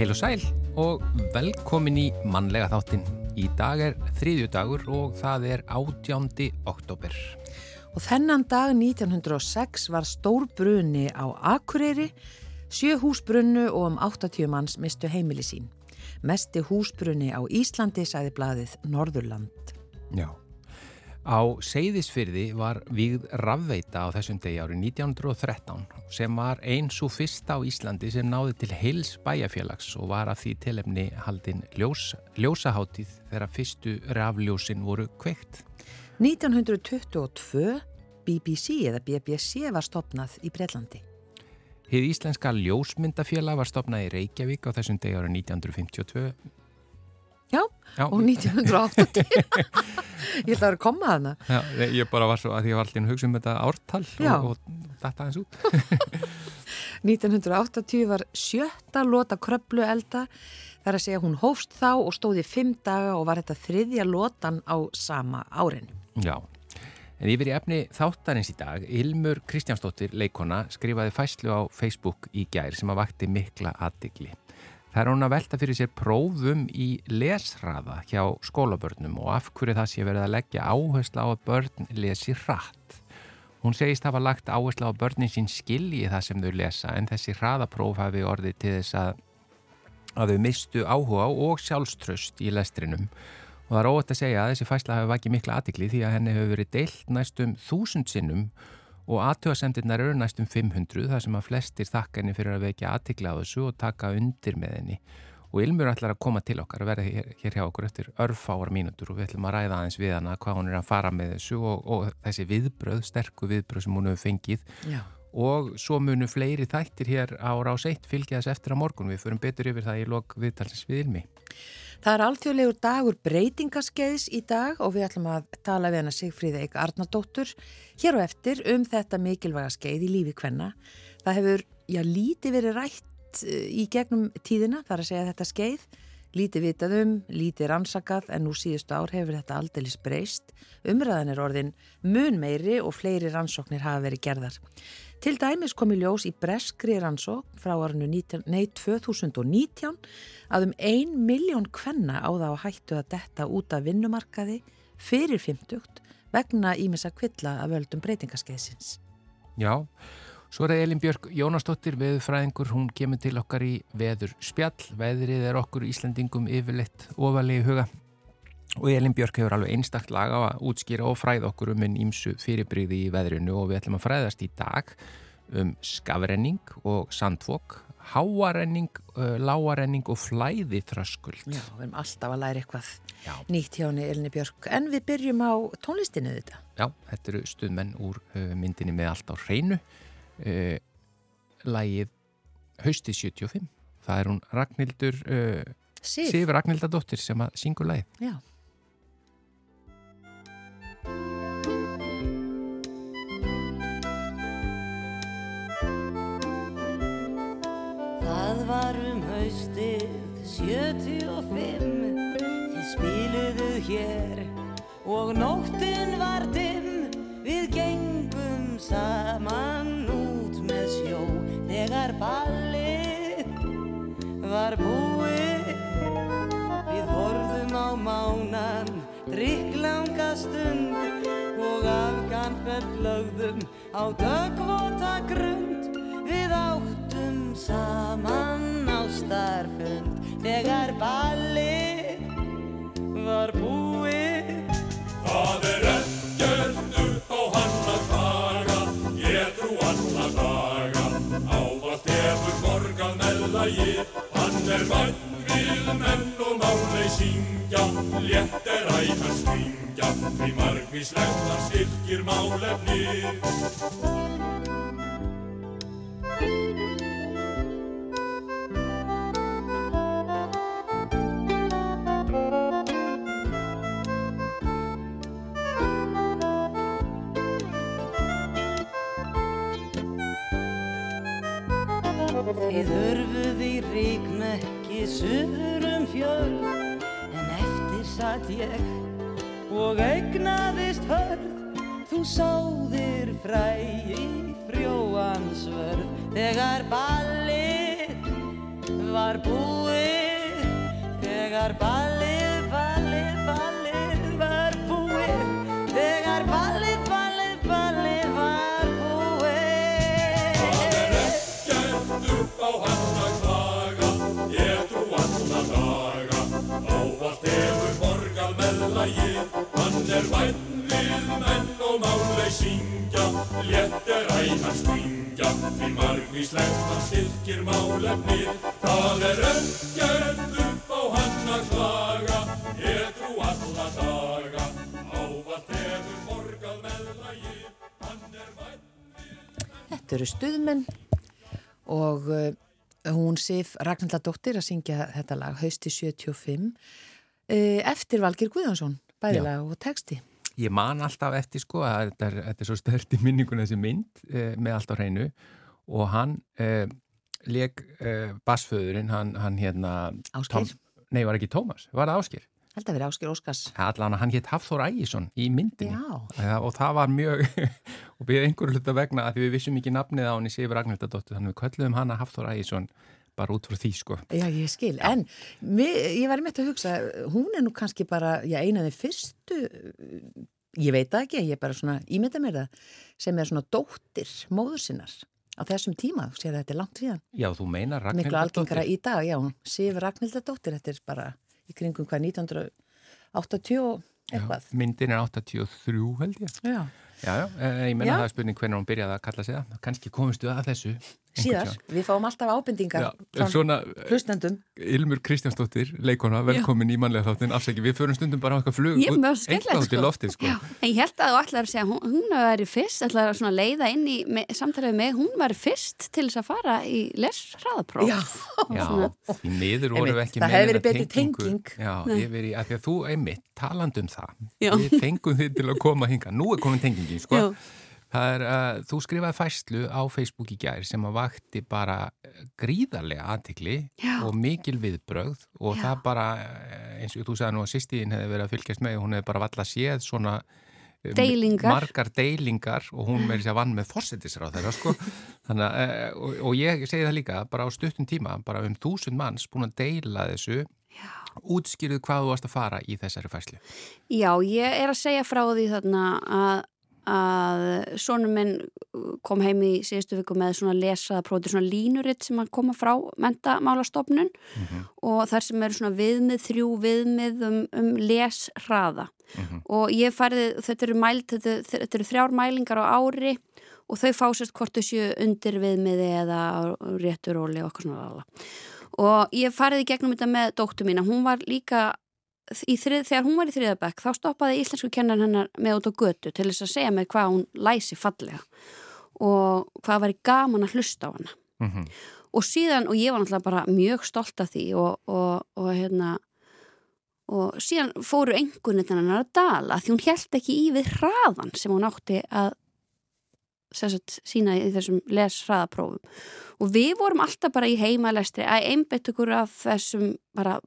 Heil og sæl og velkomin í mannlega þáttin. Í dag er þriðju dagur og það er átjándi oktober. Og þennan dag 1906 var stór bruni á Akureyri, sjö húsbrunnu og um 80 manns mistu heimili sín. Mesti húsbrunni á Íslandi sæði blaðið Norðurland. Já. Á Seyðisfyrði var vígð rafveita á þessum degi árið 1913 sem var eins og fyrsta á Íslandi sem náði til heils bæjarfélags og var að því tilefni haldinn ljós, ljósaháttíð þegar fyrstu rafljósin voru kveikt. 1922 BBC eða BBC var stopnað í Breitlandi. Hið Íslenska ljósmyndafélag var stopnað í Reykjavík á þessum degi árið 1952 Já, Já. og 1980 ég ætla að vera að koma að hana ég bara var svo að ég var alltaf hugsa um þetta ártal Já. og, og þetta aðeins út. 1980 var sjötta lota kröplu elda. Þar að segja hún hófst þá og stóði fimm daga og var þetta þriðja lotan á sama árin Já, en yfir í efni þáttarins í dag Ilmur Kristjánsdóttir leikona skrifaði fæslu á Facebook í gær sem að vakti mikla aðdegli Það er hún að velta fyrir sér prófum í lesraða hjá skólabörnum og af hverju það sé verið að leggja áherslu á að börn lesi rætt. Hún segist hafa lagt áherslu á börnin sín skilji það sem þau lesa en þessi hraðapróf hafi orðið til þess að, að þau mistu áhuga og sjálfströst í lestrinum. Og það er óvægt að segja að þessi fæsla hafi vakið mikla aðtikli því að henni hefur verið deilt næstum þúsund sinnum og aðtjóðasemdirnar eru næstum 500 þar sem að flestir þakka henni fyrir að vekja aðtikla á þessu og taka undir með henni. Og Ilmur ætlar að koma til okkar að vera hér, hér hjá okkur eftir örfáar mínútur og við ætlum að ræða aðeins við hana hvað hún er að fara með þessu og, og þessi viðbröð, sterku viðbröð sem hún hefur fengið. Já. og svo munu fleiri þættir hér á rás 1 fylgja þess eftir að morgun. Við förum betur yfir það í lok viðtalsins við Ilmi Það er alþjóðlegur dagur breytingaskeiðs í dag og við ætlum að tala við hana Sigfríði Eik Arnardóttur hér og eftir um þetta mikilvæga skeið í lífi hvenna. Það hefur, já, lítið verið rætt eh, í gegnum tíðina, þar að segja þetta skeið, lítið vitað um, lítið rannsakað en nú síðustu ár hefur þetta aldeilis breyst. Umræðan er orðin mun meiri og fleiri rannsóknir hafa verið gerðar. Til dæmis kom í ljós í breskri rannsókn frá árinu 2019 að um ein miljón kvenna á að hættu að detta út af vinnumarkaði fyrir 50 vegna ímessa kvilla af völdum breytingaskeiðsins. Já, svo er það Elin Björk Jónasdóttir, veðurfræðingur, hún kemur til okkar í veður spjall, veðrið er okkur Íslandingum yfirleitt ofalegi huga og Elin Björk hefur alveg einstakt lag á að útskýra og fræða okkur um einn ímsu fyrirbríði í veðrinu og við ætlum að fræðast í dag um skafrenning og sandfók, háarenning, láarenning og flæði þröskuld. Já, við erum alltaf að læra eitthvað Já. nýtt hjá henni Elin Björk en við byrjum á tónlistinu þetta. Já, þetta eru stuðmenn úr myndinni með allt á hreinu, lægið Hausti 75. Það er hún Ragnhildur uh, Sif, Ragnhildadóttir sem að syngur lægið. Já. Og nóttin var dimm Við gengum saman út með sjó. Þegar ballið var búið Við horfum á mánan, drikklanga stund. Og afganfell lögðum á dögvota grund. Við áttum saman á starfund. Þegar ballið morgan meðlægið Hann er vann við menn og máleið syngja. Létt er ægar skringja Því margvíslegt hann styrkir málefnið Þið hörfuð í ríknekki suður um fjörð En eftir satt ég og eignaðist hörð. Þú sáðir fræ í frjóansvörð Þegar ballið var búið Þegar ballið, er væn við menn og máleið syngja. Létt er æðan springja, því margvíslegt hann styrkir málefnið. Það er ekkert upp á hann að klaga, ég trú alla daga. Ávallt hefur borgað meðlagið, hann er væn Þetta eru stuðmenn og uh, hún Sif Ragnhildadóttir að syngja þetta lag hausti 75 uh, eftir Valgir Guðjónsson, bæðilag og texti. Ég man alltaf eftir sko að þetta er, þetta er svo stört í minninguna þessi mynd eh, með allt á hreinu og hann eh, leik eh, bassföðurinn, hann, hann hérna Ásgeir. Nei, var ekki Tómas, var það Áskir? Held að vera Áskir Óskars. Allan hann hétt Hafþór Ægjesson í myndinni Já. ja, og það var mjög og við einhverju hluta vegna að við vissum ekki nafnið á hann í Sifur Ragnhildadóttir þannig við kölluðum hana Hafþór Ægjesson bara út frá því sko Já, ég skil. En mér, ég var með að hugsa, hún er nú kannski bara, já, eina af þeim fyrstu, ég veit það ekki, ég er bara svona ímynda mér það, sem er svona dóttir móður sinnar á þessum tíma, þú sér að þetta er langt síðan. Já, þú meinar Miklu algengara í dag, já, Sif Ragnhildadóttir, þetta er bara í kringum hvað 1980 og eitthvað. Myndin er 83 held ég Já. Já, já, eh, ég menna Já. það er spurning hvernig hún byrjaði að kalla sig það. Kannski komistu að þessu. einhvern Síðar, tímann. við fáum alltaf ábendingar Já, frá svona hlustendum. Ilmur Kristjánsdóttir, leikona, velkomin í mannlega þáttin. Afsæki, við förum stundum bara á eitthvað flug. Ég eitthvað í sko. loftið, sko. Já, en ég held að þú ætlar að segja hún, hún veri fyrst, ætlar að leiða inn í samtalið með, hún var fyrst til þess að fara í lesræðapróf. Já, Já, því miður vorum við ekki það með hefði verið neina betri tengingu. tenging. Já, í, að því að þú einmitt, talandi um það, Já. við fengum þið til að koma hinga. Nú er komin tengingin, sko. Já. Er, uh, þú skrifaði fæslu á Facebook í gær sem að vakti bara eh, gríðarlega aðtikli Já. og mikil viðbrögð og Já. það bara, eh, eins og þú sagði nú að sýstíðin hefði verið að fylgjast með, hún hefði bara valla séð svona Deilingar. margar deilingar og hún þess að vann með fórsetisráð þeirra sko Þannig, eh, og, og ég segi það líka bara á stuttum tíma, bara um þúsund manns búin að deila þessu útskýruð hvað þú varst að fara í þessari fæslu Já, ég er að segja frá því þarna að, að sonum minn kom heim í síðustu viku með svona lesaða prófið, svona línuritt sem hann koma frá mentamálastofnun og þar sem eru svona viðmið, þrjú viðmið um, um lesraða. Og ég færði, þetta eru, mæld, þetta, þetta eru þrjár mælingar á ári og þau fásast hvort þau séu undir viðmiði eða réttur óli og eitthvað svona. Og ég færði gegnum þetta með dóttu mína, hún var líka þrið, þegar hún var í þriðabæk þá stoppaði íslensku kennan hennar með út á götu til þess að segja mig hvað hún læsi fallega og hvað var gaman að hlusta á hana mm -hmm. og síðan, og ég var náttúrulega bara mjög stolt af því og, og, og hérna og síðan fóru engunni hennar að dala því hún held ekki í við hraðan sem hún átti að sagt, sína í þessum leshraðaprófum og við vorum alltaf bara í heimalestri að einbett okkur af þessum bara,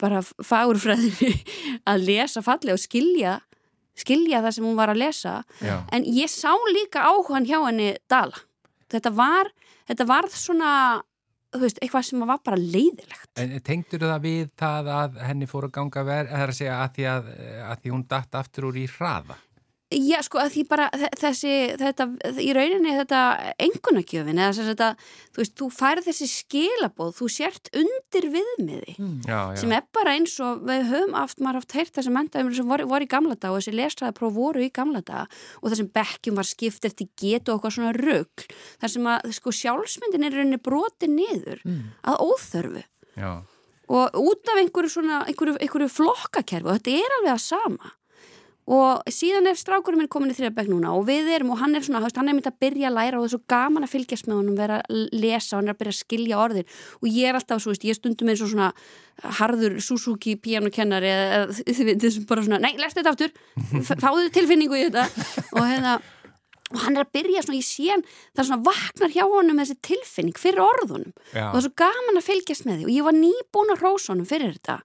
bara fagurfræðinni að lesa fallega og skilja skilja það sem hún var að lesa Já. en ég sá líka áhugan hjá henni Dala þetta var, þetta var svona þú veist, eitthvað sem var bara leiðilegt En tengdur það við það að henni fór að ganga verð, það er að segja að því, að, að því hún datt aftur úr í hraða? Já, sko, að því bara þe- þessi, þetta, í rauninni þetta engunagjöfin, eða sem þetta, þú veist, þú færð þessi skilabóð, þú sért undir viðmiði, Já, já. sem er bara eins og við höfum aft, maður haft heyrt þessi mentaðum sem voru, voru í gamla dag og þessi lestræðapróf voru í gamla dag og þessum bekkjum var skipt eftir getu og eitthvað svona rugl, þar sem að, sko, sjálfsmyndin er rauninni broti niður að óþörfu já. og út af einhverju svona, einhverju, einhverju flokkakerfi og þetta er alveg að sama og síðan er strákurinn minn komin í þriðabæk núna og við erum og hann er svona, hann er myndið að byrja að læra og það er svo gaman að fylgjast með honum vera að lesa og hann er að byrja að skilja orðin. Og ég er alltaf, svo veist, ég stundum eins og svona harður Suzuki pianokennari eða þið veit, þessum bara svona, nei, lestu þetta aftur fáðu tilfinningu í þetta. Og hérna og hann er að byrja svona, sé hann það er svona vaknar hjá honum þessi tilfinning fyrir orðunum. Já. og það er svo gaman að fylgjast með því. Og ég var nýbúin að rósa honum fyrir þetta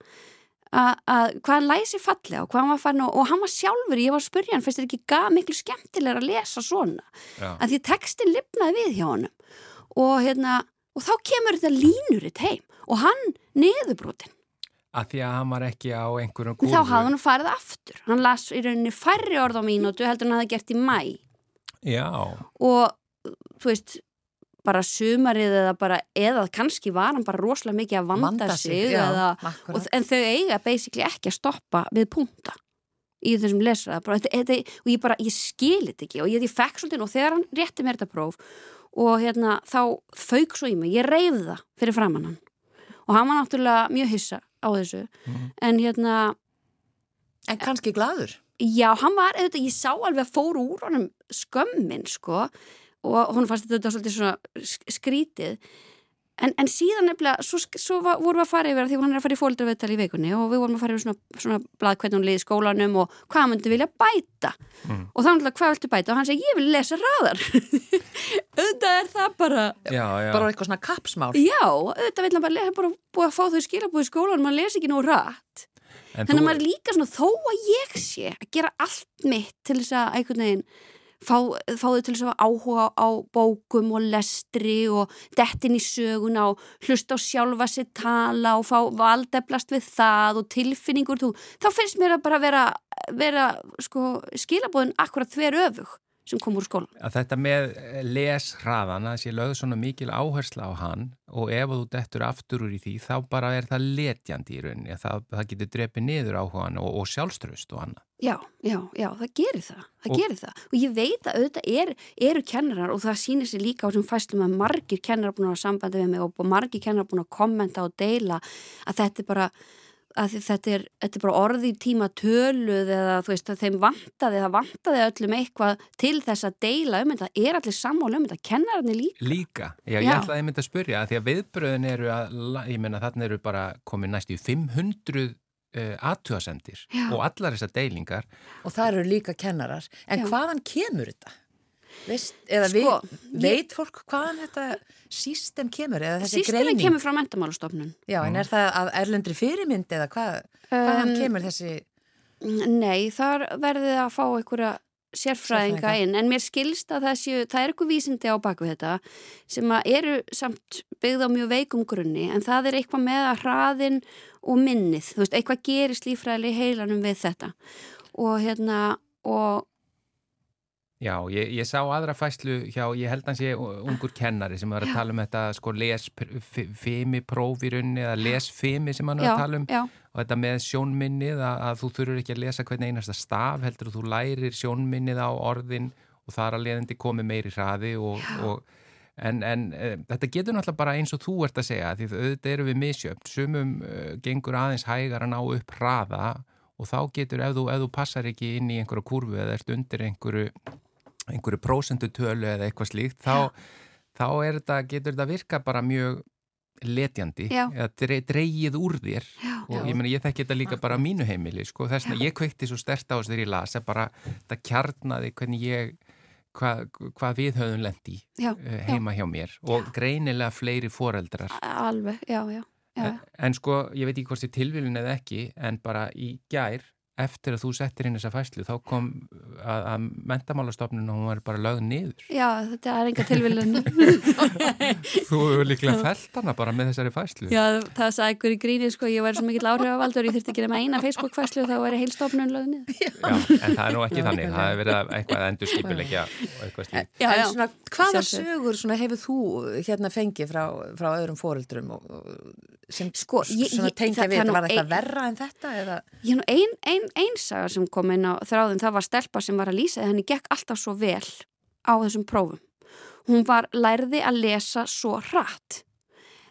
að, að hvað hann læsi fallega og hvað hann var farin og, og hann var sjálfur, ég var að spyrja hann finnst þetta ekki ga, miklu skemmtilega að lesa svona? Já. að því textin lifnaði við hjá honum. Og hérna og þá kemur þetta línuritt heim og hann niðurbrotin. Að því að hann var ekki á einhverjum kúrfu. þá hafði hann farið aftur. Hann las í rauninni færri orð á mínútu heldur hann hafði gert í mæ Já, og þú veist bara sumarið eða bara eða kannski var hann bara rosalega mikið að vanda, sig, já, eða, og, en þau eiga basically ekki að stoppa við punta í þessum lesraða bara, þetta, og ég bara, ég skil þetta ekki og ég, ég fekk svolítið og þegar hann rétti mér þetta próf og hérna þá fauk svo í mig, ég reyði það fyrir framann hann og hann var náttúrulega mjög hissa á þessu. En hérna, En kannski gladur. já, hann var ég sá alveg að fóru úr honum skömmin, sko og hún fannst þetta svolítið svona sk- skrítið. En, en síðan nefnilega, svo, svo vorum við að fara yfir að því hún er að fara í fóldraveitali í vikunni og við vorum að fara yfir svona, svona blað hvernig hún liði í skólanum og hvað hann myndi vilja bæta. Og þá náttúrulega hvað viltu bæta? Og hann segi ég vil lesa raðar auðvitað er það bara já, já. Bara eitthvað svona kapsmál. já, auðvitað vil hann bara lesa bara búið að fá þau skilabúið í skólanum maður lesi ekki nú rætt En þannig að þú- maður er líka svona fá, fá þau til að áhuga á bókum og lestri og dettin í söguna og hlusta á sjálfa sér tala og fá valdeflast við það og tilfinningur þú, þá finnst mér að bara vera, vera sko, skilabóðin akkurat þver öfug sem kom úr skólan. að þetta með leshraðan að sé lögð svona mikil áhersla á hann og ef þú dettur aftur úr í því þá bara er það letjandi í rauninni það, það getur drepið niður áhugan og, og sjálfströst og annað. Já, já, já, það gerir það, það Og- gerir það og ég veit að auðvitað er, eru kennarar og það sýnir sér líka á þessum fæslum að margir kennarar búin að sambandi við mig og margir kennarar búin að kommenta og deila að þetta er bara að þetta er, þetta er bara orði tíma töluð eða þú veist að þeim vantaði, það vantaði öllum eitthvað til þess að deila um þetta, er allir sammála um þetta, kennararnir líka. Líka, já, ég Já. ætlaði að mynda að spyrja að því að viðbröðin eru að, ég meina þarna eru bara komið næst í 500 uh, aðtjóðasendir Já. og allar þessar deilingar Og það eru líka kennarar. En Já. hvaðan kemur þetta? Veist, eða Sko, veit fólk hvaðan þetta sístem kemur greining? kemur frá mentamálastofnun. Já, en er það að erlendri fyrirmynd eða hvað, hvaðan Um, kemur þessi... Nei, þar verðið að fá einhverja sérfræðinga inn en mér skilst að það, séu, það er eitthvað vísindi á baku þetta sem eru samt byggð á mjög veikum grunni en það er eitthvað með að hraðin og minnið, þú veist, eitthvað gerist lífræðilega í heilanum við þetta og hérna og Já, ég, ég sá aðra fæslu hjá, ég held að sé ungur kennari sem var að tala um þetta sko lesfimi próf í rauninni eða lesfimi sem hann var að tala um. já, og þetta með sjónminnið að, að þú þurfur ekki að lesa hvern einasta staf heldur þú lærir sjónminnið á orðin og þar að leðandi komi meiri hraði og, og en, en e, þetta getur náttúrulega bara eins og þú ert að segja því auðvitað eru við misjöfn. Sumum uh, gengur aðeins hægar að ná upp hraða og þá getur ef þú, ef þú passar ekki inn í einhverju kurvu eða ert undir einhverju einhverju prósentutölu eða eitthvað slíkt þá, þá þetta, getur þetta virka bara mjög letjandi Já. eða dre- dregið úr þér. Já, og ég meina ég þekki þetta líka bara á mínu heimili sko, þess að ég kveikti svo stert á þess þegar ég las að bara þetta kjarnaði hvernig ég hvað, hvað við höfum lendi já, heima hjá mér. Og greinilega fleiri foreldrar. Alveg, já, já, já. en, en sko ég veit ekki hvort þið tilvílun eða ekki en bara í gær eftir að þú settir inn þessa fæslu þá kom að, að mentamálastofnun og hún var bara lögð niður. Já, þetta er enga tilvílun þú hefur líklega felt hana bara með þessari fæslu Já, það sagði ykkur í gríni sko, ég væri svo mikill áhrifavaldur ég þurfti ekki nema eina Facebook-fæslu og þá væri heilstofnun lögð niður. Já, en það er nú ekki þannig það hefur verið að eitthvað endur skipilegja hvaða sögur svona, hefur þú hérna fengið frá, frá öðrum fóreldrum og, og, sem Sko, ég- ég- tengja það- við, það var þetta ein- verra en þetta? Eða? Ég nú ein, ein, ein saga sem kom inn á þráðin, það var stelpa sem var að lýsa henni gekk alltaf svo vel á þessum prófum. Hún var lærði að lesa svo hratt.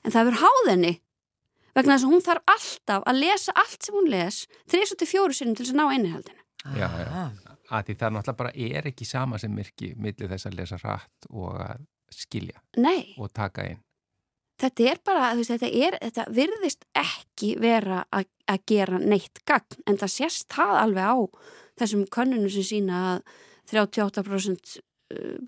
En það hefur háð henni vegna þess að hún þarf alltaf að lesa allt sem hún les 3-4 sinni til þess að ná innihaldinu. Já, já. Ah, að því það náttúrulega bara er ekki sama sem myrki millir þess að lesa rætt og að skilja Nei, og taka inn þetta er bara, veist, þetta, er, þetta virðist ekki vera að, að gera neitt gagn en það sést það alveg á þessum könnunum sem sína að 38%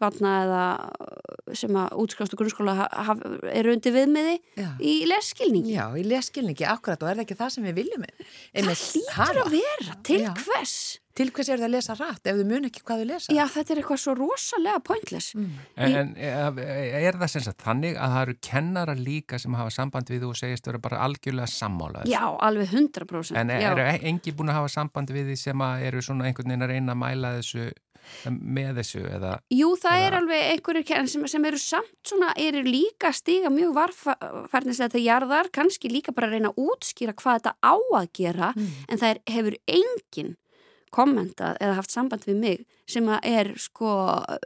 barna eða uh, sem að útskjástu grunnskóla ha- haf- eru undir viðmiði já. í lesskilningi. já, í leskilningi, akkurat og er það ekki það sem við viljum Það hlýtur að vera til Já. hvers? Til hvers er það að lesa rætt ef þau mun ekki hvað þau lesa? Já, þetta er eitthvað svo rosalega pointless. Mm. En, en er það sem sagt þannig að það eru kennara líka sem hafa samband við þú og segist vera bara algjörlega sammálaður? Já, alveg 100%. En eru engi búin að hafa samband við því sem að eru svona einhvern veginn að reyna að mæla þessu með þessu eða Jú, það Eða- er alveg einhverjir kenn- sem, sem eru samt svona, eru líka stiga mjög varfærnis þetta jarðar, kannski líka bara að reyna að útskýra hvað þetta á að gera, en það er, hefur enginn kommentað eða haft samband við mig sem að er sko uh,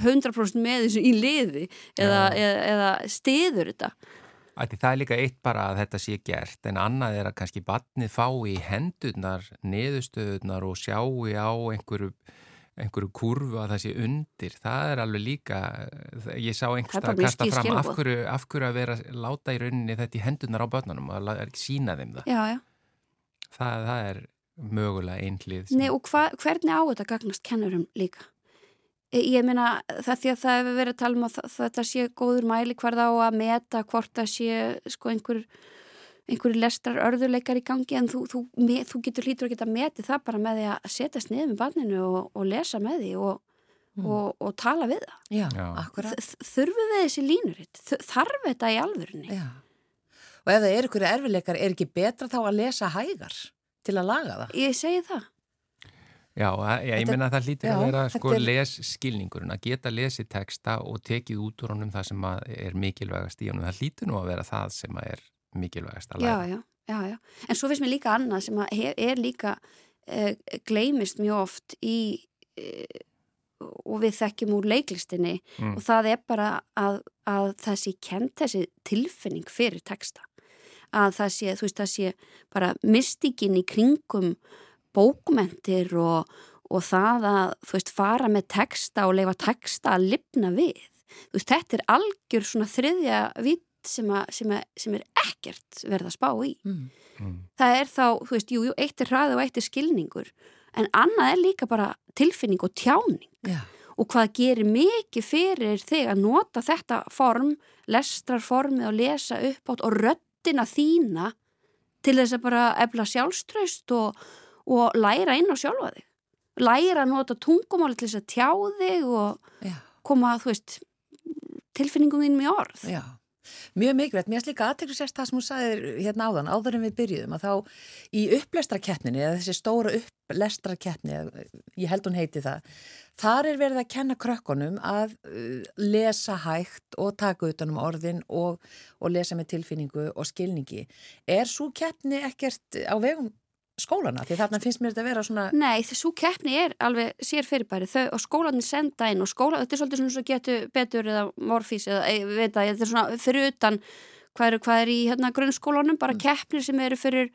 100% með þessu í liði eða, eða, eða stiður þetta. Ætli, það er líka eitt bara að þetta sé gert en annað er að kannski batnið fái í hendurnar, niðurstöðunar og sjáu á einhverju einhverju kurvu að það sé undir það er alveg líka ég sá er bara að kasta fram af hverju, af hverju að vera láta í rauninni þetta í hendurnar á börnunum og að sína þeim það Já, já. það, það er mögulega einhlið Nei, og hva, hvernig á þetta gagnast kennurum líka? E- Ég meina það því að það hefur verið að tala um að þetta sé góður mæli hverð á að meta hvort það sé sko einhver einhverju lestrar örðuleikar í gangi en þú, þú, me, þú getur hlýtur að geta metið það bara með því að setjast niður með barninu og, og lesa með því og, og, og tala við það. Já, akkurat. Þ- Þurfum við þessi línuritt? Þarf þetta í alvörunni? Já. Og ef það er ykkur erfileikar, er ekki betra þá að lesa hægar til að laga það? Ég segi það. Já, ég Þetta- meina að það lítur já, að vera sko er- les skilningurinn, að geta lesið texta og tekið út úr honum það sem að er mikilvægast í honum. Það lítur nú að vera það sem að er mikilvægast að Já, læra. já, já, já. En svo finnst mér líka annað sem er líka uh, gleymist mjög oft í uh, og við þekkjum úr leiklistinni Mm. og það er bara að, að það sé kent þessi tilfinning fyrir texta. Að það sé, þú veist, það sé bara mystikinn í kringum bókmentir og, og það að, þú veist, fara með texta og leifa texta að lifna við. Þú veist, þetta er algjör svona þriðja vitt sem, sem, sem er ekkert verið að spá í. Mm. Mm. Það er þá, þú veist, jú, jú, eitt er hraði og eitt er skilningur, en annað er líka bara tilfinning og tjáning Já. og hvað gerir mikið fyrir þig að nota þetta form, lestrarformið og lesa upp átt og röddina þína til þess að bara efla sjálfströst og, og læra inn á sjálfa þig. Læra að nota tungumáli til þess að tjá þig og Já. koma, þú veist, tilfinningum þínum í orð. Já. Mjög mikilvægt, mér finnst líka aðteklu sérst það sem hún sagðir hérna áðan, áður en við byrjuðum að þá í upplestrakeppninni eða þessi stóra upplestrakeppni ég held hún heiti það þar er verið að kenna krökkunum að uh, lesa hægt og taka utan um orðin og, og lesa með tilfinningu og skilningi. Er svo keppni ekkert á vegum skólana því þarna finnst mér þetta að vera svona Nei, þessu keppni er alveg sér fyrirbæri þau og skólanir senda inn og skóla, þetta er svolítið svona svo getur betur eða morfís eða ég veit að þetta er svona fyrir utan hvað er, hvað er í hérna, grunnskólanum, bara keppnir sem eru fyrir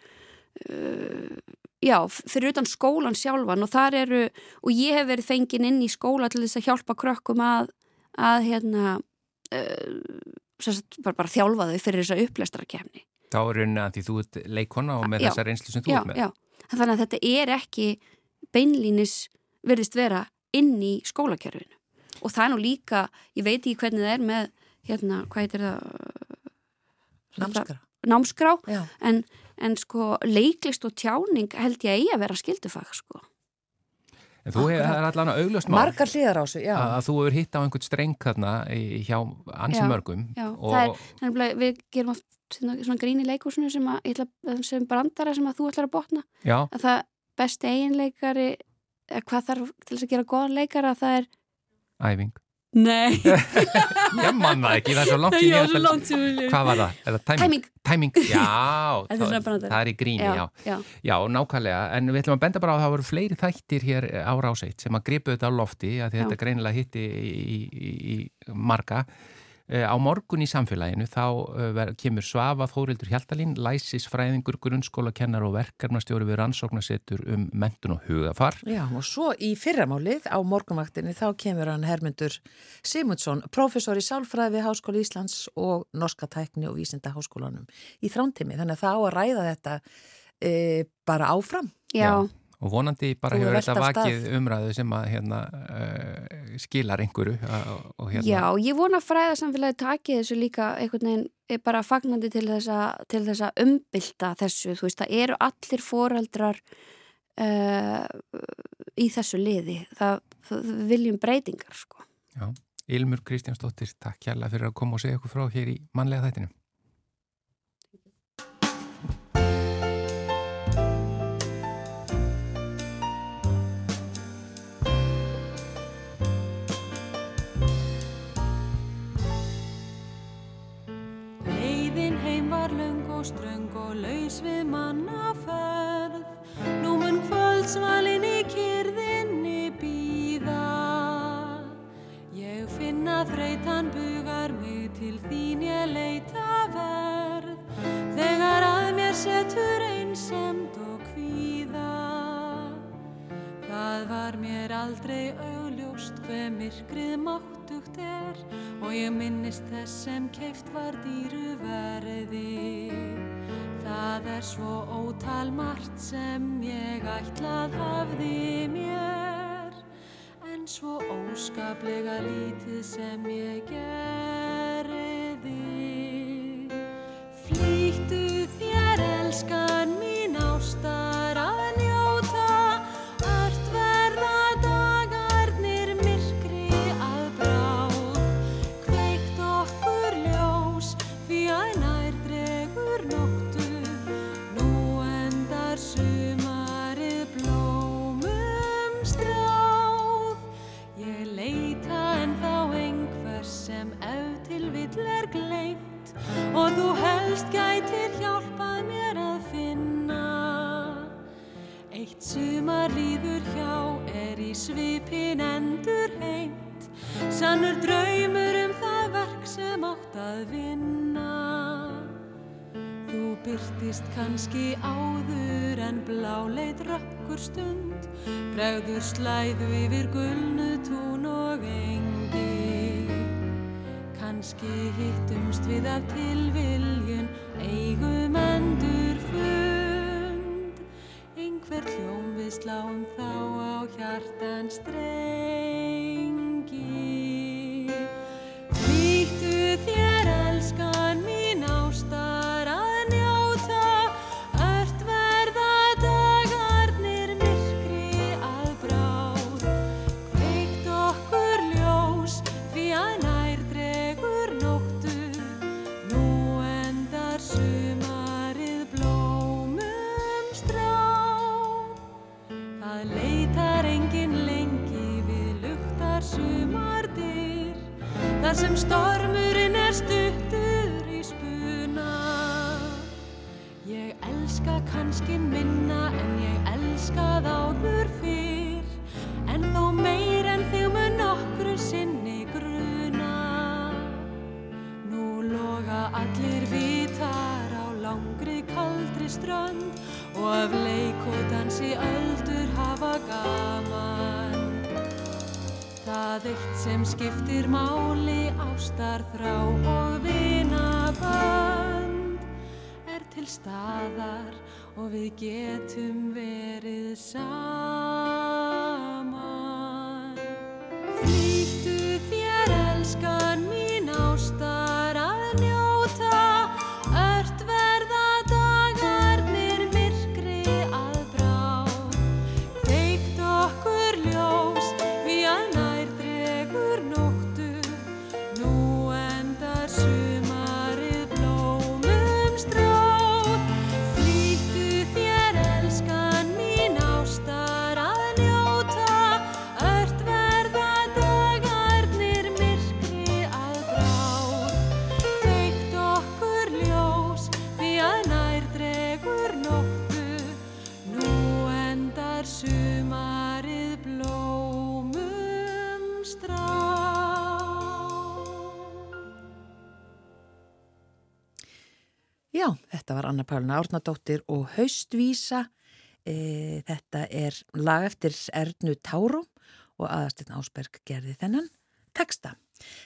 uh, já, fyrir utan skólan sjálfan og þar eru, og ég hef verið fengin inn í skóla til þess að hjálpa krökkum að, að hérna uh, sagt, bara, bara þjálfa þau fyrir þessa upplestrakeppni Þá er rauninni að því þú ert leikona og með Já. þessa reynslu sem þú já, ert með. já. Þannig að þetta er ekki beinlínis virðist vera inn í skólakerfinu. Og það er nú líka, ég veit ekki hvernig það er með, hérna, hvað heitir það? Námskrá, Já, en, en sko leiklist og tjáning held ég að eigi að vera skildufag sko. En þú hefur, allan að augljóst mál. Margar hliðar á sig, já. Að, þú hefur hitt á einhvern streng þarna í- hjá ansi mörgum Já, og það er, þannig að við gerum oft svona, svona grín í leikúsinu sem, að, sem brandara sem að þú ætlar að botna já, að það besti eiginleikari eða hvað þarf til þess að gera góðan leikara að það er æfing. Nei, Ég man það ekki, það er svo langt Já, í lifum. Hvað var það? Það timing? Tæming Tæming, já, það, það er í gríni, já. já. Já, nákvæmlega, en við ætlum að benda bara á að það voru fleiri þættir hér á ráseitt sem að gripu þetta á lofti að Já. þetta greinilega hitti í, í, í, í marga. Eh, Á morgun í samfélaginu þá eh, kemur Svafa Þórildur Hjaltalín, læsisfræðingur, grunnskóla, kennar og verkefnastjóri við rannsóknarsetur um mentun og hugafar. Já, og svo í fyrramálið á morgunvaktinni þá kemur hann Hermundur Simundsson, professor í sálfræði við Háskóli Íslands og Norska tækni og vísinda háskólanum í þrántimi. Þannig að það á að ræða þetta e, bara áfram. Já, Og vonandi bara hefur þetta af stað. vakið umræðu sem að hérna, uh, skilar einhverju. Og, hérna, já, ég vona fræðarsamfélagi taki þessu líka einhvern veginn er bara fagnandi til þess að umbylta þessu, þú veist, það eru allir foreldrar uh, í þessu liði. Það, það viljum breytingar sko. Já, Ilmur Kristjánsdóttir, takk hjalla fyrir að koma og segja okkur frá hér í manlega þættinu. Ströng og laus við mannaferð. Nú mun kvöldsvalin í kyrðinni býða Ég finna þreytan bugar mig til þín ég leita verð. Þegar að mér setur einsemd og kvíða. Það var mér aldrei augljóst hver myrkrið máttugt er og ég minnist þess sem keift var dýru verði. Það er svo ótal margt sem ég ætlað hafði mér en svo óskaplega lítið sem ég gerði. Svipin endur heint Sannur draumur um það verk sem átt að vinna. Þú byrtist kannski áður en bláleit rökkur stund. Bregður slæðu yfir gulnu tún og engi. Kannski hittumst við af tilviljun, eigum endur fund. Einhver hljóm við sláum þá á hjartan strengi. Sem stormurinn er stuttur í spuna. Ég elska kannski minna en ég elskað áður fyrr, en þó meir en þig mun nokkru sinni gruna. Nú loga allir vitar á langri kaldri strönd og af leik og dansi öldur hafa gaman. Það eitt sem skiptir máli ástar þrá og vinabönd er til staðar og við getum verið saman. Flýttu þér elskan þetta var Anna Pálina Árnadóttir og Haustvísa. E, þetta er lag eftir Ernu Táró og aðastinn Ásberg gerði þennan texta.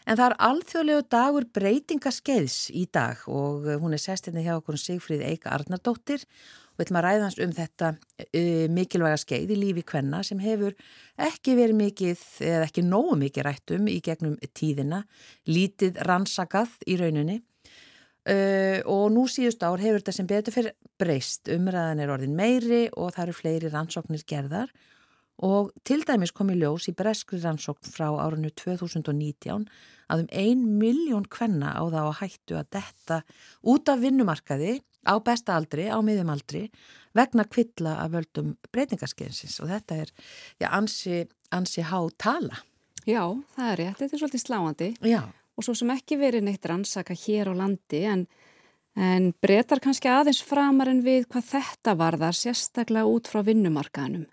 En það er alþjóðlegu dagur breytingaskeiðs í dag og hún er sestinni hjá okkur Sigfríð Eika Arnardóttir og við ætlum að ræða hans um þetta uh, mikilvæga skeið í lífi kvenna sem hefur ekki verið mikið eða ekki nógu mikið rættum í gegnum tíðina, lítið rannsakað í rauninni Uh, og nú síðust ár hefur þetta sem betur fyrir breyst, umræðan er orðin meiri og það eru fleiri rannsóknir gerðar og til dæmis kom í ljós í breskri rannsókn frá árunnu 2019 að um ein miljón kvenna á það á hættu að detta út af vinnumarkaði á besta aldri, á miðjum aldri vegna kvilla að völdum breytingaskeinsins og þetta er já, ansi, ansi há tala. Já, það er rétt, þetta er svolítið sláandi. Já. Og svo sem ekki verið neitt rannsaka hér á landi en, en breytar kannski aðeins framar en við hvað þetta varðar sérstaklega út frá vinnumarkaðnum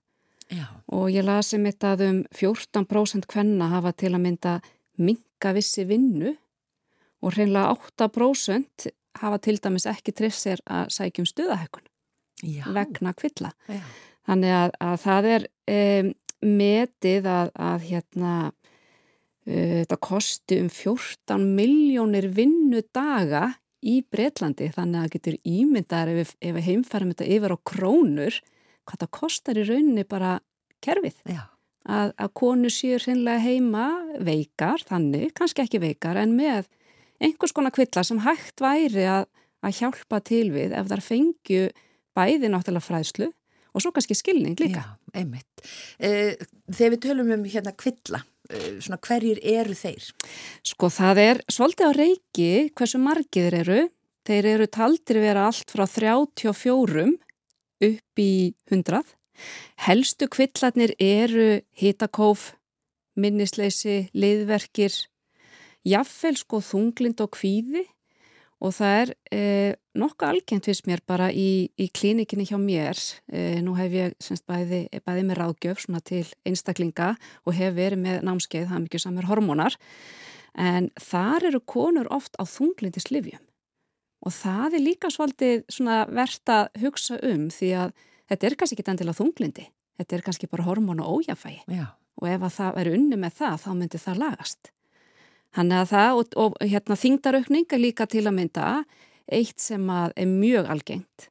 Já. og ég lasi mitt að um 14% kvenna hafa til að mynda minka vissi vinnu og hreinlega 8% hafa til dæmis ekki trefst sér að sækjum stuðahækun Já. vegna kvilla. Já. Þannig að, að það er um, metið að, að hérna þetta kosti um 14 miljónir vinnudaga í Breitlandi þannig að það getur ímyndar ef, ef við heimfærum þetta yfir á krónur hvað það kostar í rauninni bara kerfið að, að konu séu hreinlega heima veikar, þannig, kannski ekki veikar en með einhvers konar kvilla sem hægt væri að, að hjálpa til við ef þar fengju bæði náttúrulega fræðslu og svo kannski skilning líka. Já, einmitt. Uh, þegar við tölum um hérna kvilla, svona hverjir eru þeir? Sko það er svolítið á reiki hversu margir eru. Þeir eru taldir vera allt frá 34 upp í 100. Helstu kvillarnir eru hitakóf, minnisleysi, liðverkir, jaffel sko þunglind og kvíði og það er eh, nokkuð algengt fyrst mér bara í, í klínikinni hjá mér. Eh, nú hef ég semst bæði, bæði með ráðgjöf til einstaklinga og hef verið með námskeið, það er mikið samar hormónar en þar eru konur oft á þunglindis livjum og það er líka svolítið verðt að hugsa um því að þetta er kannski ekki endilega þunglindi, þetta er kannski bara hormón og ójafægi Já. og ef að það er unni með það þá myndir það lagast. Þannig að það og, og hérna þingdaraukning er líka til að mynda eitt sem að er mjög algengt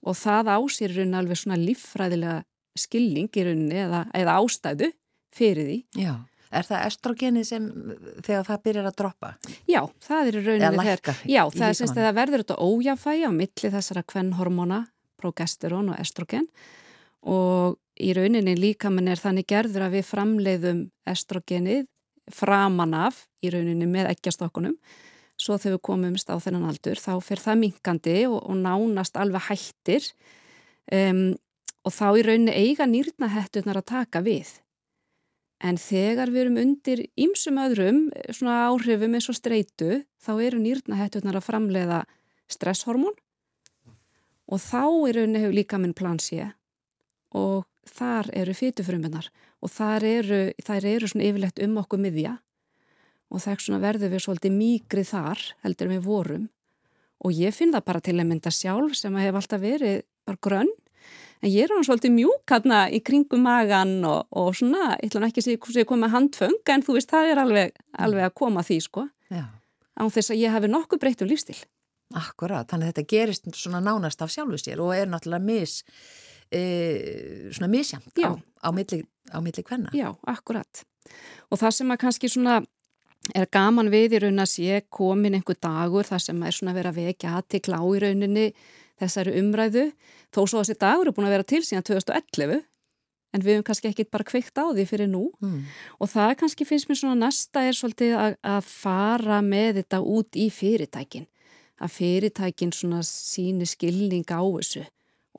og það ásýr raun alveg svona líffræðilega skilning í rauninni eða, eða ástæðu fyrir því. Já. Er það estrogenið sem þegar það byrjar að droppa? Já, það er rauninni Eða lækkar þegar, já, það er semst að það verður þetta ójafægi á milli þessara kvennhormóna, progesterón og estrogen og í rauninni líkamann er þannig gerður að við framleiðum estrogenið framan af í rauninni með eggjastokkunum. Svo þegar við komumst á þennan aldur þá fer það minkandi og, og nánast alveg hættir. Um, og þá í rauninni eiga nýrnahetturnar að taka við. En þegar við erum undir ýmsum öðrum svona áhrifum eins og streitu þá eru nýrnahetturnar að framleiða stresshormón. Og þá í rauninni hefur líka minn plan sé og þar eru fytufrumunar og þar eru, þar eru svona yfirlegt um okkur miðja. Og þess svona verður við svolítið mýgri þar heldur en við vorum. Og ég finn það bara til að mynda sjálf sem að hef alltaf verið bara grönn. En ég er hann svolítið mjúk hérna í kringum magan og, og svona, nú ekki að segja að ég kom með handföng en þú veist það er alveg, alveg að koma því sko. Já. án þess að ég hafi nokkuð breytt um lífstil Akkurat, þannig að þetta gerist svona nánast af sjálfu sér og er náttúrulega mis, e, svona misjamt á, á milli, á milli kvenna. Já, akkurat. Og það sem að kannski svona er gaman við í raun að sé komin einhver dagur þar sem er svona verið að vekja aðtikla á í rauninni þessari umræðu þó svo að þessi dagur er búin að vera til síðan 2011 en við höfum kannski ekki bara kveikt á því fyrir nú Mm. og það kannski finnst mér svona næsta er svolítið að, að fara með þetta út í fyrirtækin að fyrirtækin svona síni skilning á þessu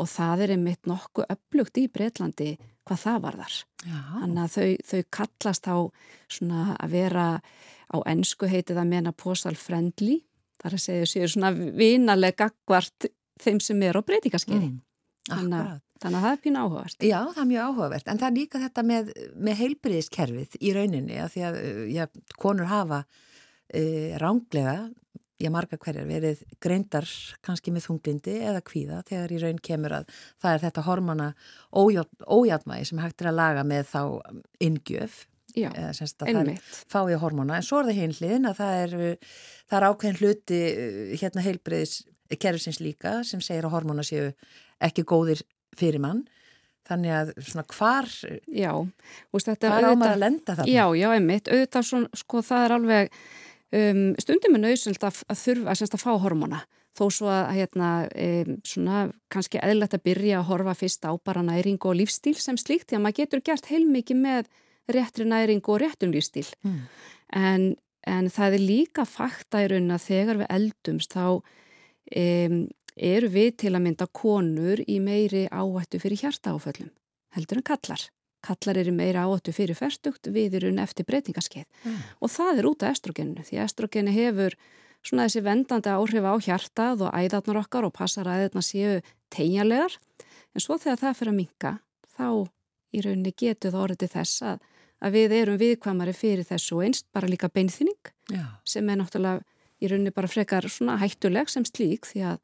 og það er einmitt nokkuð upplugt í Breitlandi hvað það varðar. Já. Þannig að þau, þau kallast á að vera á ennsku heitið að mena posal friendly, þar að segja séu svona vinalega gagvart þeim sem er á breytingaskeiði. Mm. Þannig, þannig að það er pínu áhugavert. Já, það er mjög áhugavert, en það er líka þetta með, með heilbriðiskerfið í rauninni að því að já, konur hafa e, ránglega, já marga hverjar verið greindar kannski með þunglindi eða kvíða þegar í raun kemur að það er þetta hormona ójátmægi sem hægt er að laga með þá inngjöf Já, eða semst að það er einmitt. fái hormona, en svo er það hinn hliðin að það er, það er ákveðin hluti uh, hérna heilbriðis kerfisins líka sem segir að hormona séu ekki góðir fyrir mann þannig að svona hvar Já, hvar á auðvitað- maður að lenda þarna? Já, já, einmitt, auðvitað svona, sko það er alveg um, stundum er nöðsöld að, að þurfa að, að fá hormona þó svo að hérna, um, svona, kannski eðlert að byrja að horfa fyrst á bara næring og lífstíl sem slíkt því að maður getur gert heilmikið með réttri næring og réttum lífstíl. Mm. en, en það er líka fakta í raun að þegar við eldumst þá um, eru við til að mynda konur í meiri áhættu fyrir hjartaáföllum heldur en kallar kallar eru meira áhættu fyrir ferstugt við eru eftir breytingaskeið Mm. og það er út af estrogeninu því estrogeni hefur svona þessi vendandi áhrif á hjartað og æðarnar okkar og passar æðarnar séu tegjanlegar en svo þegar það fyrir að minka þá í rauninni getur það orðið þess að, að við erum viðkvæmari fyrir þessu og einst bara líka beinþynning Já. sem er náttúrulega í rauninni bara frekar svona hættuleg sem slík því að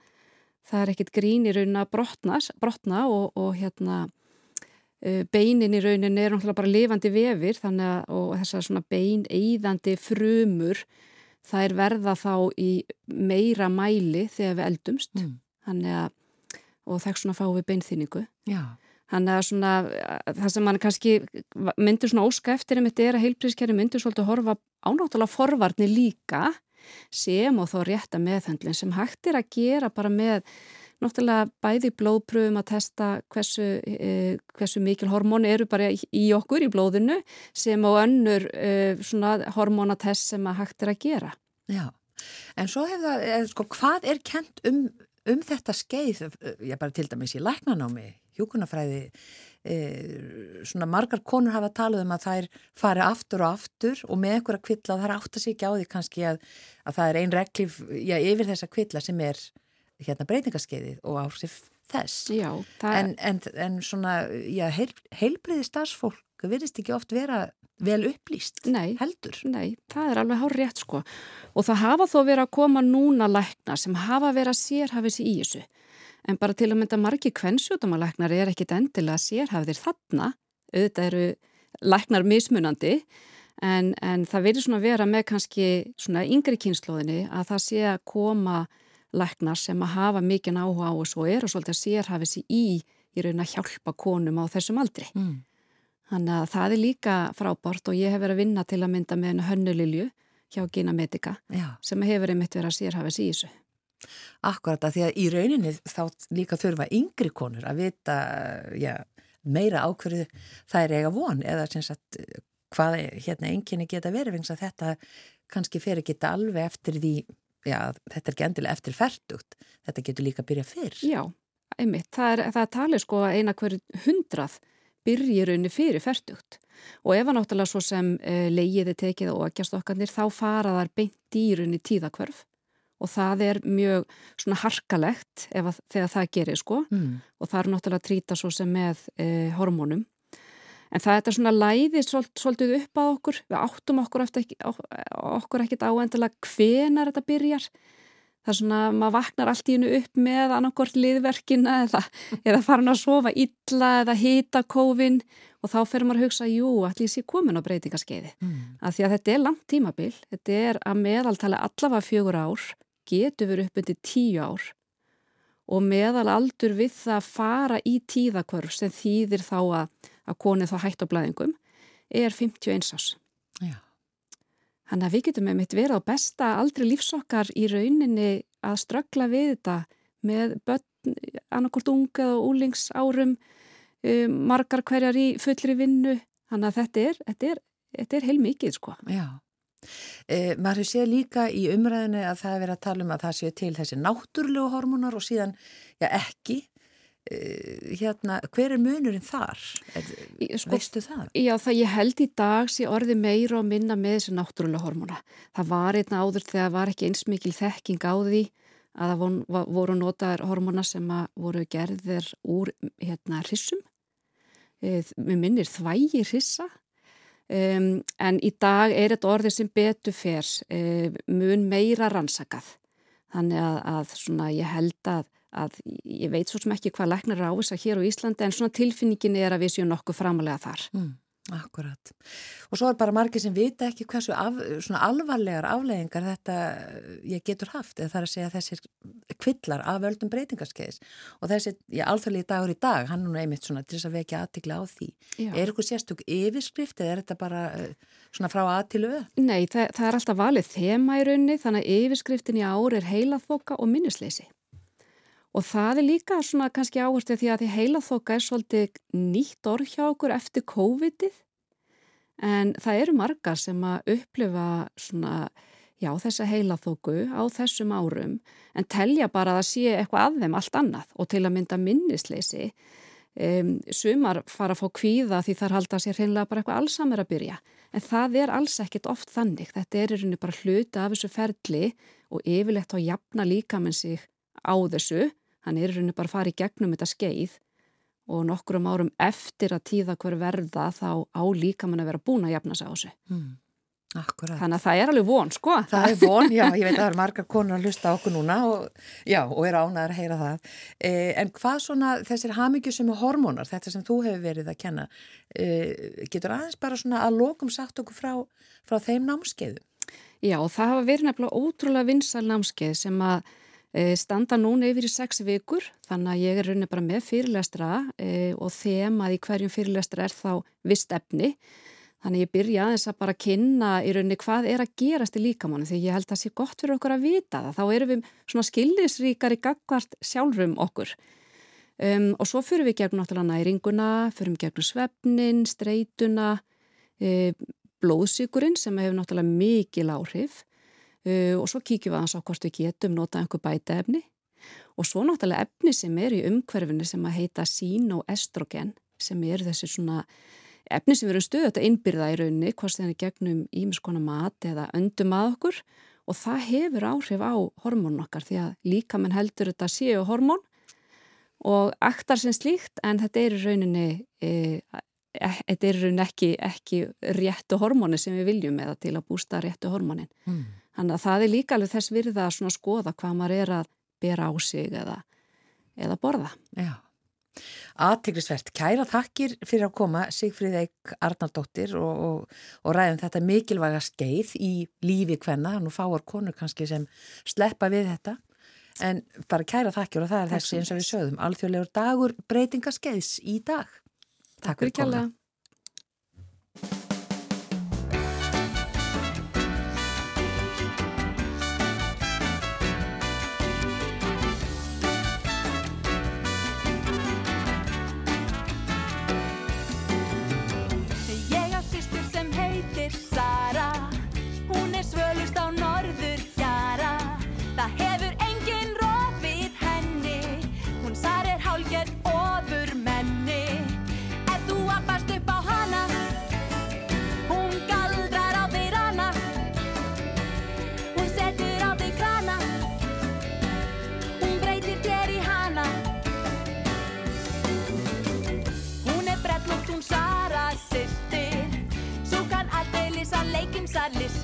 það er ekkit grín í rauninni að brotna, brotna og, og hérna beinin í rauninni er náttúrulega bara lifandi vefir að og þessar svona beineiðandi frumur það er verða þá í meira mæli þegar við eldumst Mm. að og þekk svona fáum við beinþýningu. Þannig að svona, það sem mann kannski myndur svona óska eftir um þetta er að heilprískerri myndur svolítið að horfa ánáttúrulega forvarni líka sem og þó rétta meðhöndlinn sem hægt er að gera bara með náttúrulega bæði blóðpröfum að testa hversu, eh, hversu mikil hormóni eru bara í, okkur í blóðinu sem og önnur svona hormónatest sem að hægt er að gera. Já, en svo það, eða, sko, hvað er kent um, um þetta skeið, ég bara til dæmis í læknanámi, hjúkunafræði, e, svona margar konur hafa talað um að þær fari aftur og aftur og með einhverja kvilla er átt að sig ekki á því kannski að, að það er ein reglif, já, yfir þessa kvilla sem er hérna breytingaskeiðið og áhrif þess. Já, það En, en, en svona, já, heil, heilbriði starfsfólk virðist ekki oft vera vel upplýst, Nei. heldur. Nei, það er alveg hár rétt sko og það hafa þó verið að koma núna lækna sem hafa verið að sérhafið sér í þessu en bara til að mynda margi kvennsjótamaleknar er ekkit endilega sérhafðir þarna auðvitað eru læknar mismunandi en, en það verið svona vera með kannski svona yngri kynnslóðinni að það sé að koma læknar sem að hafa mikinn áhuga á og eru svolítið að sérhafið sér í í raun að hjálpa konum á þessum aldri. Mm. Þannig að það er líka frábært og ég hef verið að vinna til að mynda með hönnulilju hjá Gina Medica Já. sem hefur einmitt verið að sérhafis í þessu. Akkurat að því að í rauninni þá líka þurfa yngri konur að vita já, meira ákverðu það er eiga von eða sagt hvað hérna enginni geta verið vegna að þetta kannski fer ekki alveg eftir því, já þetta er ekki endilega eftir færtugt, þetta getur líka að byrja fyrr. Já, einmitt. Það er, það er talið sko að eina hverju hundrað byrjir raunni fyrir færtugt og ef að náttúrulega svo sem uh, leigiði tekið og ekki stokkarnir þá fara þar beint í raunni tíðakvörf og það er mjög svona harkalegt ef að, þegar það gerir sko Mm. og það er náttúrulega að trýta svo sem með uh, hormónum. En það er þetta svona læði svol, svolítið upp að okkur, við áttum okkur, ekkit áendilega hvenar þetta byrjar. Það er svona, maður vaknar allt í hennu upp með annarkort liðverkina eða, eða farin að sofa illa eða hita kófin og þá fer maður að hugsa, jú, allir sé komin á breytingaskeiði. Mm. Af því að þetta er langt tímabil, þetta er að meðaltali allavega fjögur ár, getur verið upp undir tíu ár og meðal aldur við það að fara í tíðakvörf sem þýðir þá að, að konið þá hætt á blæðingum er 51 ás. Já. Þannig að við getum með mitt verið á besta aldri lífsokkar í rauninni að ströggla við þetta með börn, annarkort unga og úlingsárum, um, margar hverjar í fullri vinnu. Þannig að þetta er, þetta er, þetta er heilmikið sko. Já. E, maður hefur séð líka í umræðinu að það er verið að tala um að það séu til þessi náttúrlegu hormónar og síðan, já ekki, hérna, hver er munurinn þar? Í- sko, veistu það? Já, það ég held í dag sé orði meira og minna með þessu náttúrulega hormóna. Það var einna áður þegar var ekki eins mikil þekking á því að það voru notaðar hormóna sem voru gerðir úr hérna hrissum. E, Mér minnir þvægi hrissa. Um, en í dag er þetta orðið sem betur fer um, mun meira rannsakað. Þannig að, að svona, ég held að, að ég veit svo sem ekki hvað læknar er þess að hér á Íslandi en svona tilfinningin er að við séum nokkuð framalega þar. Mm. Akkurat. Og svo er bara margir sem vita ekki hversu af, svona alvarlegar afleggingar þetta eh, ég getur haft, eða það er að segja þessir kvillar af völdum breytingarskeiðis og þessi, alþjóðlegi dagur í dag hann er nú einmitt svona til þess að vekja aðtikla á því. Já. Er ykkur sérstök yfirskrift eða er þetta bara eh, svona frá að til öð? Nei, það, það er alltaf valið þema í raunni þannig að yfirskriftin í ár er heilaþoka og minnisleysi. Og það er líka svona kannski áherslu því að því heilaþoka er svolítið nýtt orð hjá okkur eftir COVID-ið. En það eru margar sem að upplifa svona, já, þessa heilaþoku á þessum árum en telja bara að það sé eitthvað að þeim allt annað. Og til að mynda minnisleysi um, sumar fara að fá kvíða því þar halda sér hreinlega bara eitthvað allsamur að byrja. En það er alls ekkit oft þannig. Þetta er í rauninni bara hluta af þessu ferli og yfirlegt á jafna líka með sig á þessu hann er í rauninni bara að fara í gegnum þetta skeið og nokkurum árum eftir að tíða hver verða þá á líka mann að vera búin að jafna sig á þessu Hmm. Akkurat. þannig að það er alveg von sko Það er von, já, ég veit að það eru margar konur að hlusta okkur núna og, já, og er ánæður að heyra það. Eh, en hvað svona þessir hamingjusum hormónar, þetta sem þú hefur verið að kenna, eh, getur aðeins bara svona að lokum sagt okkur frá, frá þeim námskeiðum? Já, og það hafa verið nefnilega ótrúlega vinsal námskeið sem að e, standa núna yfir í sex vikur, þannig að ég er rauninni bara með fyrirlestra e, og þemað í hverjum fyrirlestra er þá vist efni. Þannig ég byrja aðeins að bara kynna í rauninni hvað er að gerast í líkamannu því ég held að það sé gott fyrir okkur að vita það. Þá erum við svona skillisríkari gagvart sjálfrum okkur. Um, og svo fyrir við gegnum náttúrulega næringuna, fyrir við gegnum svefnin, streituna, e, blóðsíkurinn sem hefur náttúrulega mikil áhrif uh, og svo kíkjum við aðeins á hvort við getum nota einhver bæta efni og svo náttúrulega efni sem er í umhverfinu sem að heita sín og estrogen sem er þessi svona efni sem erum stöðut að innbyrða í raunni hvort þeirra gegnum ímiskona mat eða öndum að okkur og það hefur áhrif á hormónun okkar því að líka mann heldur þetta séu hormón og aktar sem slíkt en þetta er í rauninni e, e, þetta er í rauninni ekki, ekki réttu hormóni sem við viljum eða til að bústa réttu hormónin. Mm. Þannig að það er líka alveg þess virða að skoða hvað maður er að bera á sig eða, eða borða. Já. Aðtiklisvert, kæra þakkir fyrir að koma Sigfríð Eik Arnaldóttir og, og, og ræðum þetta mikilvæga skeið í lífi hvenna, nú fáar konur kannski sem sleppa við þetta en bara kæra þakkir og það er Takk þessi eins og við sögðum, alþjóðlegur dagur breytingaskeiðs í dag. Takk fyrir komuna. Að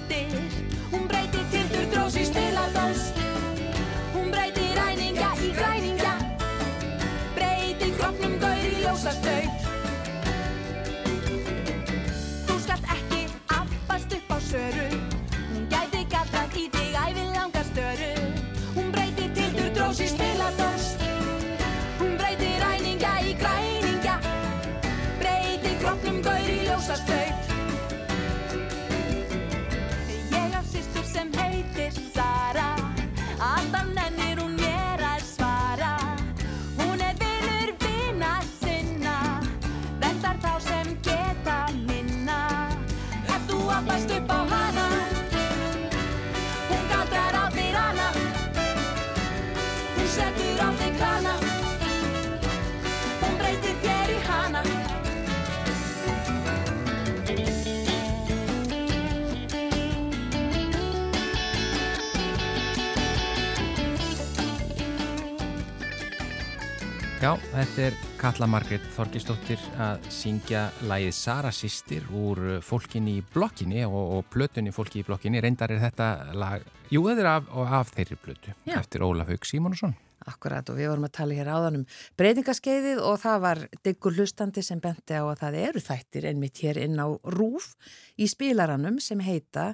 Já, þetta er Katla Margrét Þorgistóttir að syngja lægið Sara Sistir úr fólkinni í blokkinni og, og plötunni fólki í blokkinni. Reyndar er þetta lag, jú, þetta er af, af þeirri plötu Já. eftir Ólaf Haug Símonusson. Akkurat og við vorum að tala hér áðan um breytingaskeiðið og það var diggur hlustandi sem benti á að það eru þættir einmitt hér inn á rúf í spilaranum sem heita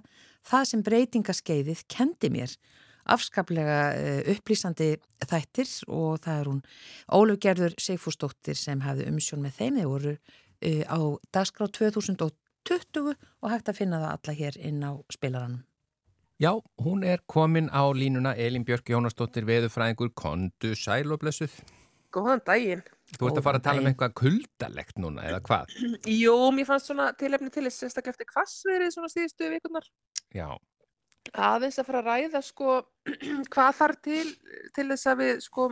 Það sem breytingaskeiðið kendi mér. Afskaplega uh, upplýsandi þættir og það er hún Ólaugerður Seifúsdóttir sem hafði umsjón með þeim. Þeir voru uh, á dagskrá 2020 og hægt að finna það alla hér inn á spilaranum. Já, hún er komin á línuna Elin Björk Jónasdóttir, veðufræðingur, kondu, sæl og blessuð. Góðan daginn. Þú ert að fara að tala um eitthvað kuldalegt núna, eða hvað? Jú, mér fannst svona tilefni til þess sérstaklega eftir hvassverið svona síðustu vikunar. Já, Aðeins að fara að ræða sko hvað þarf til til þess að við sko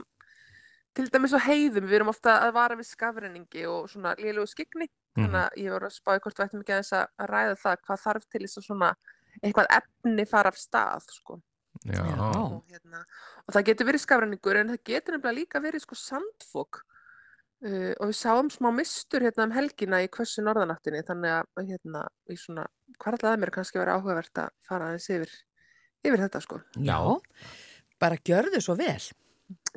til dæmis á heiðum, við erum ofta að vara við skafrenningi og svona lélegu skikni. Þannig að ég voru að spáði hvort við ættum ekki aðeins að ræða það hvað þarf til þess að svona eitthvað efni fara af stað sko. já, Já. og, hérna, og það getur verið skafrenningur en það getur nefnilega líka verið sko sandfók uh, og við sáum smá mistur hérna um helgina í hversu norðanáttinni þannig að hérna í svona hvarlaði mér kannski verið áhugavert að fara aðeins yfir, yfir þetta sko. Já. bara gjörðu svo vel.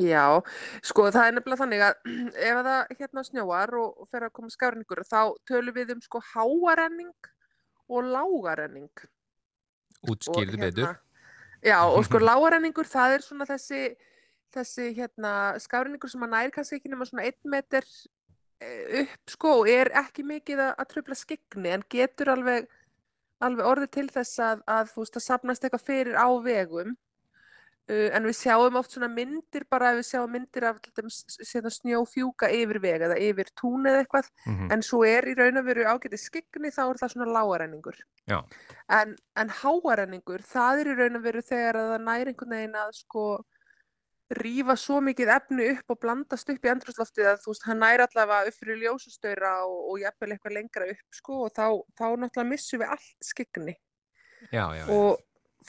Já, sko það er nefnilega þannig að ef að það hérna snjóar og, fer að koma skafrenningur þá tölum við um sko háarenning og lágarenning. útskýrðu betur. Já, og sko lágarenningur, það er svona þessi, þessi hérna, skafrenningur sem að næri kannski ekki nema svona einn meter eh, upp, sko, og er ekki mikið að, að tröfla skegni, en getur alveg, alveg orðið til þess að, að þú veist, að sapnast eitthvað fyrir á vegum. Uh, en við sjáum oft svona myndir bara ef við sjáum myndir af snjófjúka yfir veg eða yfir tún eða eitthvað Mhm. en svo er í raun og veru ágætið skikni þá er það svona lágarenningur Já. en, en háarenningur það er í raun og veru þegar að það næri einhvern veginn að sko rífa svo mikið efni upp og blandast upp í andrúsloftið að þú veist hann næri allavega upp fyrir ljósustöra og, og jafnvel eitthvað lengra upp sko og þá, þá náttúrulega missum við allt skikni Já, já, já. og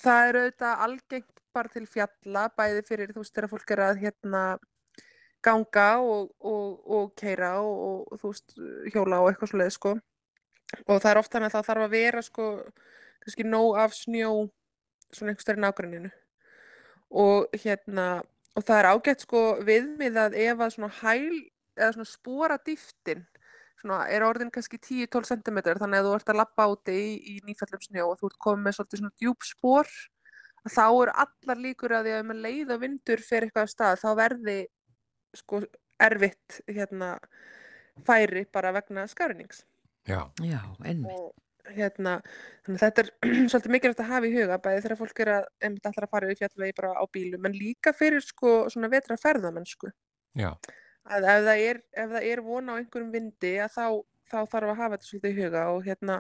það er auðvitað algengt bara til fjalla bæði fyrir þú veist þegar fólk er að hérna ganga og, og, og keira og, og þú veist hjóla og eitthvað svoleið sko. Og það er oft þannig að það þarf að vera sko kannski nóg af snjó svona einhvers stærri nágranninu og hérna og það er ágætt sko viðmið að ef að svona hæl eða svona spora dýftin svona er orðin kannski 10-12 cm þannig að þú ert að lappa úti í, í nýfællum snjó og þú ert komið með svolítið svona djúb spor að þá eru allar líkur að því að með leið og vindur fyrir eitthvað af stað þá verði sko erfitt hérna færi bara vegna skarnings já. Já, einmitt. Hérna þannig að þetta er svolítið mikilvægt að hafa í huga bæði þegar fólk er að einmitt allar að fara við fjallvegi bara á bílum en líka fyrir sko svona vetra ferðamennsku. Já, að ef það er, ef það er von á einhverjum vindi að þá, þá þarf að hafa þetta svolítið í huga og hérna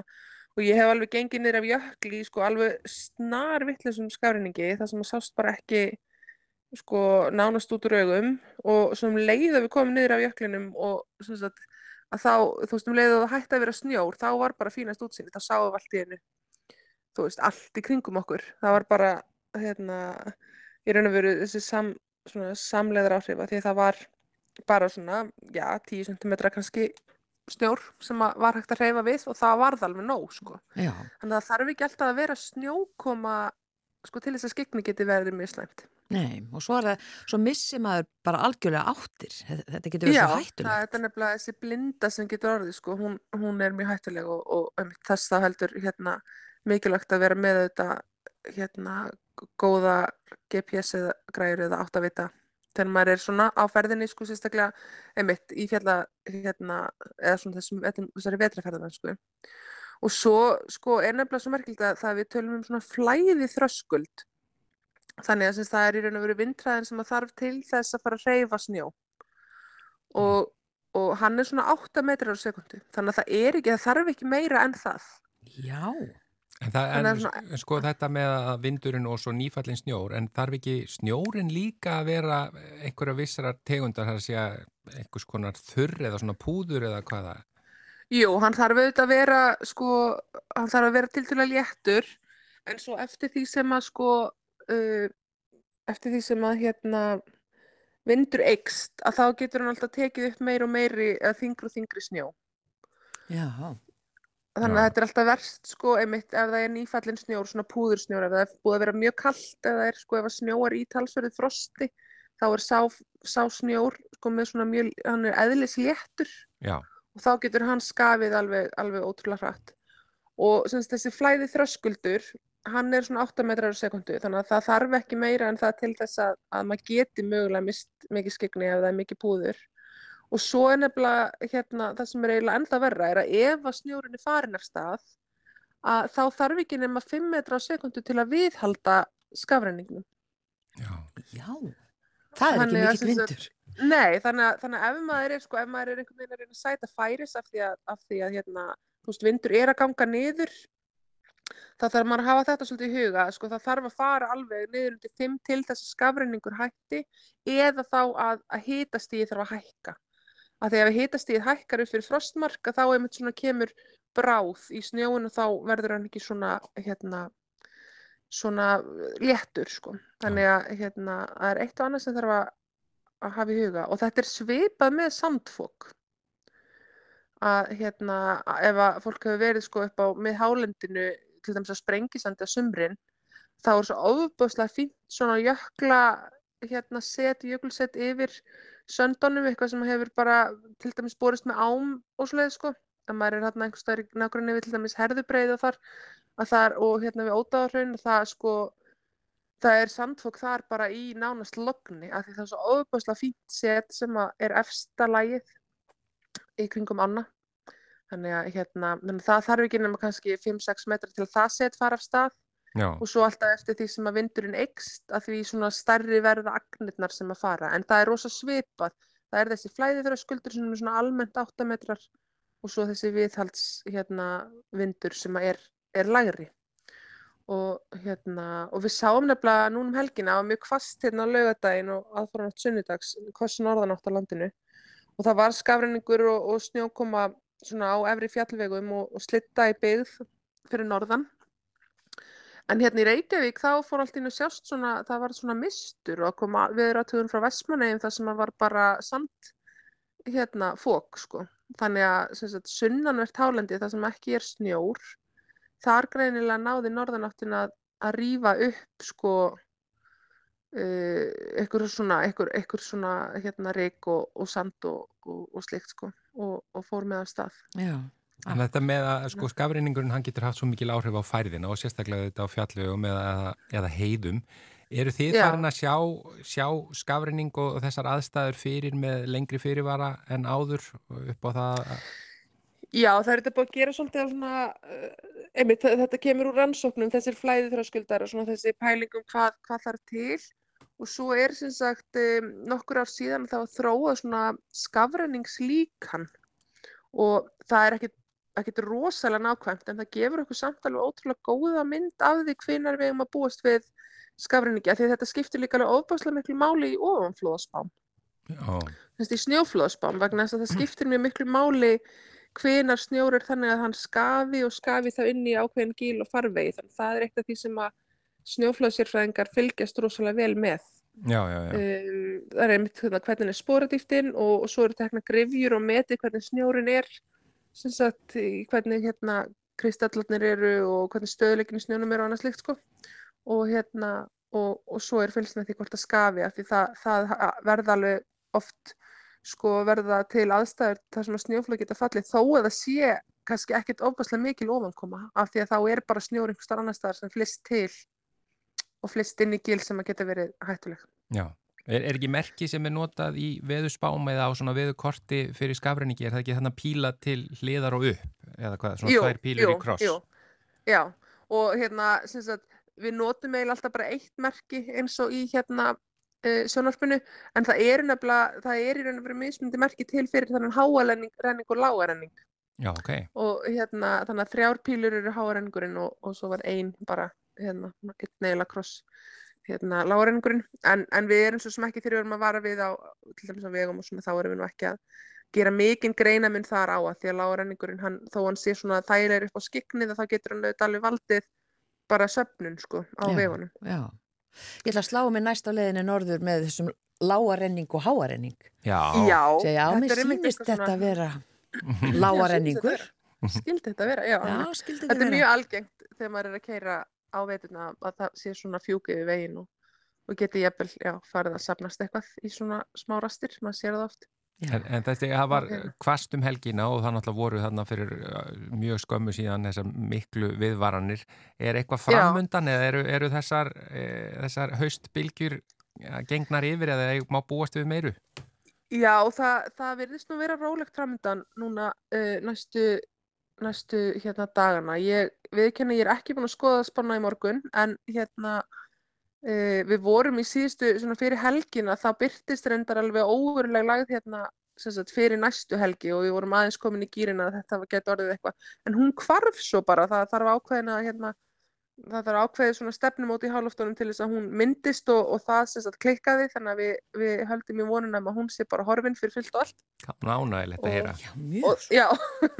og ég hef alveg gengið niður af jökli í sko alveg snar vittlisum skafrinningi þar sem að sást bara ekki sko nánast út úr augum og svo um leið að við komum niður af jöklinum og sem sagt að þá, þú veist um leið að það hætti að vera snjór þá var bara fínast útsinni, þá sáum við allt í hennu þú veist, allt í kringum okkur það var bara, hérna í raun og veru þessi sam, svona, samleðar áhrifa því að það var bara svona, já, 10 cm kannski snjór sem að var hægt að hreyfa við og það varð alveg nóg, sko. Já, Þannig að það þarf ekki alltaf að vera snjókoma, sko, til þess að skikni geti verið mjög slæmt. Nei, og svo það, svo missi maður bara algjörlega áttir. Þetta þetta getur verið Já, svo það hættulegt. er nefnilega þessi blinda sem getur orðið, sko, hún, hún er mjög hættuleg og, og einmitt þess þá heldur, hérna, mikilvægt að vera með þetta, hérna, góða GPS eða græður eða átt að vita þegar maður er svona á ferðinni sko sérstaklega einmitt í fjalla hérna eða svona þessum þessari vetraferðarmenn sko og svo sko er nefnilega svo merkild að það við tölum um svona flæði þröskuld þannig að sem það er í raun og veru vindræðin sem að þarf til þess að fara að reyfa snjó. Og, og hann er svona 8 metrar á sekundu þannig að það er ekki, það þarf ekki meira en það. Já, en, það, en að svona- sko þetta með að vindurinn og svo nýfallin snjór, en þarf ekki snjórin líka að vera einhverja vissrar tegundar, það er að segja einhvers konar þurr eða svona púður eða hvaða? Jú, hann þarf auðvitað að vera sko, hann þarf að vera til til að léttur en svo eftir því sem að sko uh, eftir því sem að hérna vindur eikst að þá getur hann alltaf tekið upp meir og meiri eða þingri og þingri snjó. Já, þannig að þetta er alltaf verst sko einmitt ef það er nýfallin snjór, svona púðursnjór ef það er búið að vera mjög kallt eða er sko ef að snjóar í talsverðið frosti þá er sá, sá snjór sko með svona mjög, hann er eðlisléttur. Já, og þá getur hann skafið alveg, alveg ótrúlega hratt. Og sem sagt, þessi flæði þröskuldur hann er svona 8 metrar á sekundu þannig að það þarf ekki meira en það til þess að, að maður geti mögulega mist mikið skegni ef það er mikið púður. Og svo er nefnilega hérna, það sem er eiginlega enda verra er að ef að snjórinn er farin af stað að þá þarf ekki nema 5 metrar á sekundu til að viðhalda skafrenningnum. Já, Já, það er ekki Þannig sem sagt- vindur. Nei, þannig að, þannig að ef maður er, sko, ef maður er einhvern veginn að sæta færis af því að, af því að hérna, þú veist, vindur er að ganga niður, þá þarf maður að hafa þetta svolítið í huga, sko, það þarf að fara alveg niður undir 5 til þess að skafrenningur hætti eða þá að, að hitastíði þarf að hækka. Að ef hitastíðið hækkar upp fyrir frostmarka þá einmitt svona kemur bráð í snjóin og þá verður hann ekki svona, hérna, svona léttur, sko. Þannig að, hérna, það er eitt og annað sem þarf að að hafa í huga og þetta er svipað með sandfók að hérna ef að fólk hefur verið sko upp á með hálendinu til dæmis að sprengisandi á sumrin þá er svo ofbúðslega fínt svona jökla hérna set, jökulset yfir söndunum, eitthvað sem hefur bara til dæmis borist með ám og svoleið sko. Að maður er hérna einhvers staðar í nágrunni við til dæmis herðubreið og þar að þar og hérna við ódáðarhraun það sko það er sandfók þar bara í nánast logni af því það er svo ofbúðslega fínt set sem að er efsta lagið í kringum ána þannig að hérna, það þarf ekki nema kannski 5-6 metrar til að það set fara af stað. Já, og svo alltaf eftir því sem að vindurinn eikst að því svona stærri verða agnirnar sem að fara. En það er rosa svipað. Það er þessi flæði þeirra skuldur sem er svona almennt 8 metrar og svo þessi viðhalds hérna, vindur sem að er, er lægri. Og hérna og við sáum nefnilega núna um helgina að mjög kvast hérna á laugadaginn og aðfara nátt sunnudags hvers norðanátt á landinu. Og það var skafrenningur og, og snjókoma svona á efri fjallvegum og, og slitta í byggð fyrir norðan En hérna í Reykjavík þá fór allt inn að sjást svona, það var svona mistur og kom viðratöðun frá Vestmannegjum þar sem að var bara samt hérna fók sko. Þannig að sunnanvert hálendi þar sem ekki er snjór, þar greinilega náði norðanáttin að, að rýfa upp sko uh, einhver svona, einhver, einhver svona hérna reik og, og sand og, og, og slikt sko og, og fór með að stað. Já, En þetta með að sko skafreiningurinn hann getur haft svo mikil áhrif á færðina og sérstaklega þetta á fjallvegum eða, eða heiðum. Eru þið Já. farin að sjá, sjá skafreining og þessar aðstæður fyrir með lengri fyrirvara en áður upp á það? að- Já, það er þetta búið að gera svolítið af svona, uh, einmitt, þe- þetta kemur úr rannsóknum, þessir flæði þröskuldar og svona þessi pælingum hvað, hvað þarf til og svo er sem sagt um, nokkur ár síðan þá þróað svona skafræningslíkan og það er ekkit, ekkit rosalega nákvæmt en það gefur okkur samt alveg ótrúlega góða mynd af því hvenar við erum að búast við skafræningi, af því þetta skiptir líka alveg ofbáslega miklu máli í ofanflóðaspám. Í snjóflóðspám vegna þess að það skiptir mjög miklu máli hvenar snjór er þannig að hann skafi og skafi þá inn í ákveðin gíl og farvegi. Þannig að það er eitt af því sem að snjóflóðsérfræðingar fylgjast rosalega vel með já, já, já. um, það er einmitt hérna, hvernig er sporadýftin og, og svo eru tekna grifjur og meti hvernig snjórin er sagt hvernig hérna kristallarnir eru og hvernig stöðuleikin í snjónum eru og annað slikt sko og hérna og, og svo er fylgst með því hvort það skafi af því það, það verða alveg oft sko verða til aðstæður þar sem að snjóflóð geta fallið þó að það sé kannski ekkit ofbáslega mikil ofankoma af því að þá er bara snjór einhver starf annar staðar sem flist til og flist inn í gil sem að geta verið hættuleg. já. Er, er ekki merki sem er notað í veðurspám eða á svona veðurkorti fyrir skafreiningi? Er það ekki þannig að píla til hliðar og upp? Eða hvað, svona tvær pílur í kross? Jú, já, og hérna, sem sagt, við notum eiginlega alltaf bara eitt merki eins og í hérna uh, sjónvarpinu, en það er nefnilega, það er í raun og verið mismundi merki til fyrir þannig háarenning renning og lágarenning Já, ok. og hérna, þannig að þrjár pílur eru háarenningurinn og, og svo var ein bara, hérna, neila kross hérna, lágarenningurinn, en, en við erum svo sem ekki þegar við erum að vara við á, til dæmis á vegum og svona, þá erum við nú ekki að gera mikinn greinamun þar á að því að lágarenningurinn, hann, þó hann sé svona þægilegur upp á skiknið, þá getur hann auðvitað alveg valdið bara söfnun, sko, á Já. vegunum. já. Ég ætla að slá mig næst á leiðinni norður með þessum lágarenning og háarenning. Já. Já, Segja, já, mér þetta er einmitt sýnist eitthvað þetta svona- vera lágarenningur. Skildi þetta vera, já. Já, Þetta þetta er mjög algengt þegar maður er að keira á veturna að það sé svona fjúk yfir veginn og, og geti jafnvel, já, farið að sapnast eitthvað í svona smá rastir, maður sér það oft. En, en þetta það var kvast um helgina og það náttúrulega voru þarna fyrir uh, mjög skömmu síðan þessar miklu viðvaranir. Er eitthvað Já. framundan eða eru, eru þessar, e, þessar haustbylgjur ja, gengnar yfir eða má búast við meiru? Já, það, það virðist nú vera rólegt framöndan núna uh, næstu, næstu hérna dagana. Ég viðkenni, ég er ekki búin að skoða spanna í morgun, en hérna uh, við vorum í síðustu, svona fyrir helgina, þá byrtist reyndar alveg óveruleg lagð hérna sagt, fyrir næstu helgi og við vorum aðeins komin í gýrina að þetta geti orðið eitthvað. En hún hvarf svo bara, það þarf ákveðina hérna, það þarf ákveðið svona stefnumót í háloftunum til þess að hún myndist og, og það sem sagt klikkaði þannig að við, við höldum í vonuna um að hún sé bara horfin fyrir fullt og allt. Nánægilegt að Og- heyra. Já, mjög. Og, já,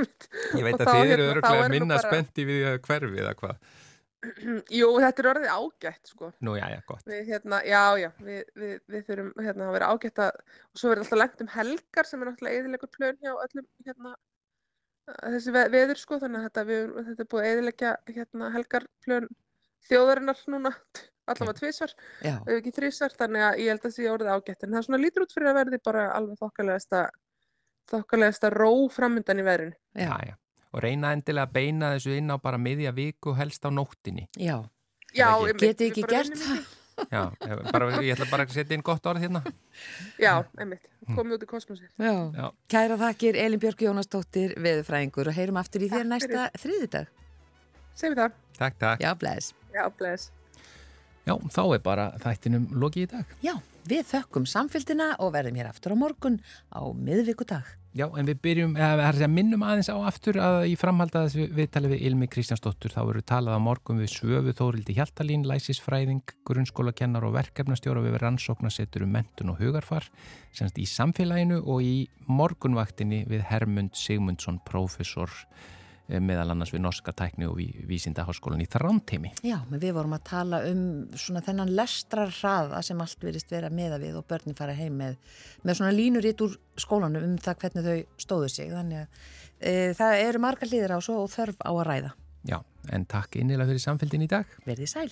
Ég veit að þið eru hérna- öruglega er minna bara- spennti við að hverfi eða hvað. jú, þetta er orðið ágætt, sko. Nú, já, já, gott. Við, hérna, já, já, við, við, við þurfum hérna, að vera ágætt að, og svo verður alltaf lengt um helgar sem er náttúrulega eðilegur plön hjá öllum, hérna, þessi ve veður, sko, þannig að þetta, við, þetta er búið að eðilegja, hérna, helgar plön þjóðarinnar núna, allavega tvisvar, Já, ef ekki þrísvar, þannig að ég held að það sé orðið ágætt, en það er svona lítur út fyrir að verði bara alveg þokkalegasta, þokkalegasta ró framundan í veðrinu. Já, já. Og reyna endilega að beina þessu inn á bara miðja viku helst á nóttinni. já. Já, ekki? Geti ekki bara gert það? Já, bara, ég ætla bara að setja inn gott orð hérna. Já, einmitt, komið út í kosmosið. Já. Já. Kæra þakkir Elin Björk Jónasdóttir, veðurfræðingur og heyrum aftur í þér næsta þriðidag. Segjum við það. Takk, takk. Já, bless. Já, bless. Já, þá er bara þættinum lokið í dag. Já, við þökkum samfélgina og verðum hér aftur á morgun á miðvikudag. Já, en við byrjum, eða minnum aðeins á aftur að í framhalda þess við, við talið við Ilmi Kristjánsdóttur, þá verður talað á morgun við Svöfu Þórildi Hjaltalín, læsisfræðing, grunnskólakennar og verkefnastjóra við rannsóknarsetur um mentun og hugarfar, semst í samfélaginu og í morgunvaktinni við Hermund Sigmundsson, prófessor eh, meðal annars við Norska tækni og ví- vísindaháskólan í Þrántemi. Já, við vorum að tala um svona þennan lestrar hraða sem allt verist vera meða við og börnin fara heim með, með svona línuritt úr skólanum um það hvernig þau stóðu sig. Þannig að e, það eru margar hlýðir á svo og þörf á að ræða. Já, en takk innilega fyrir samfélgin í dag. Verðið sæl.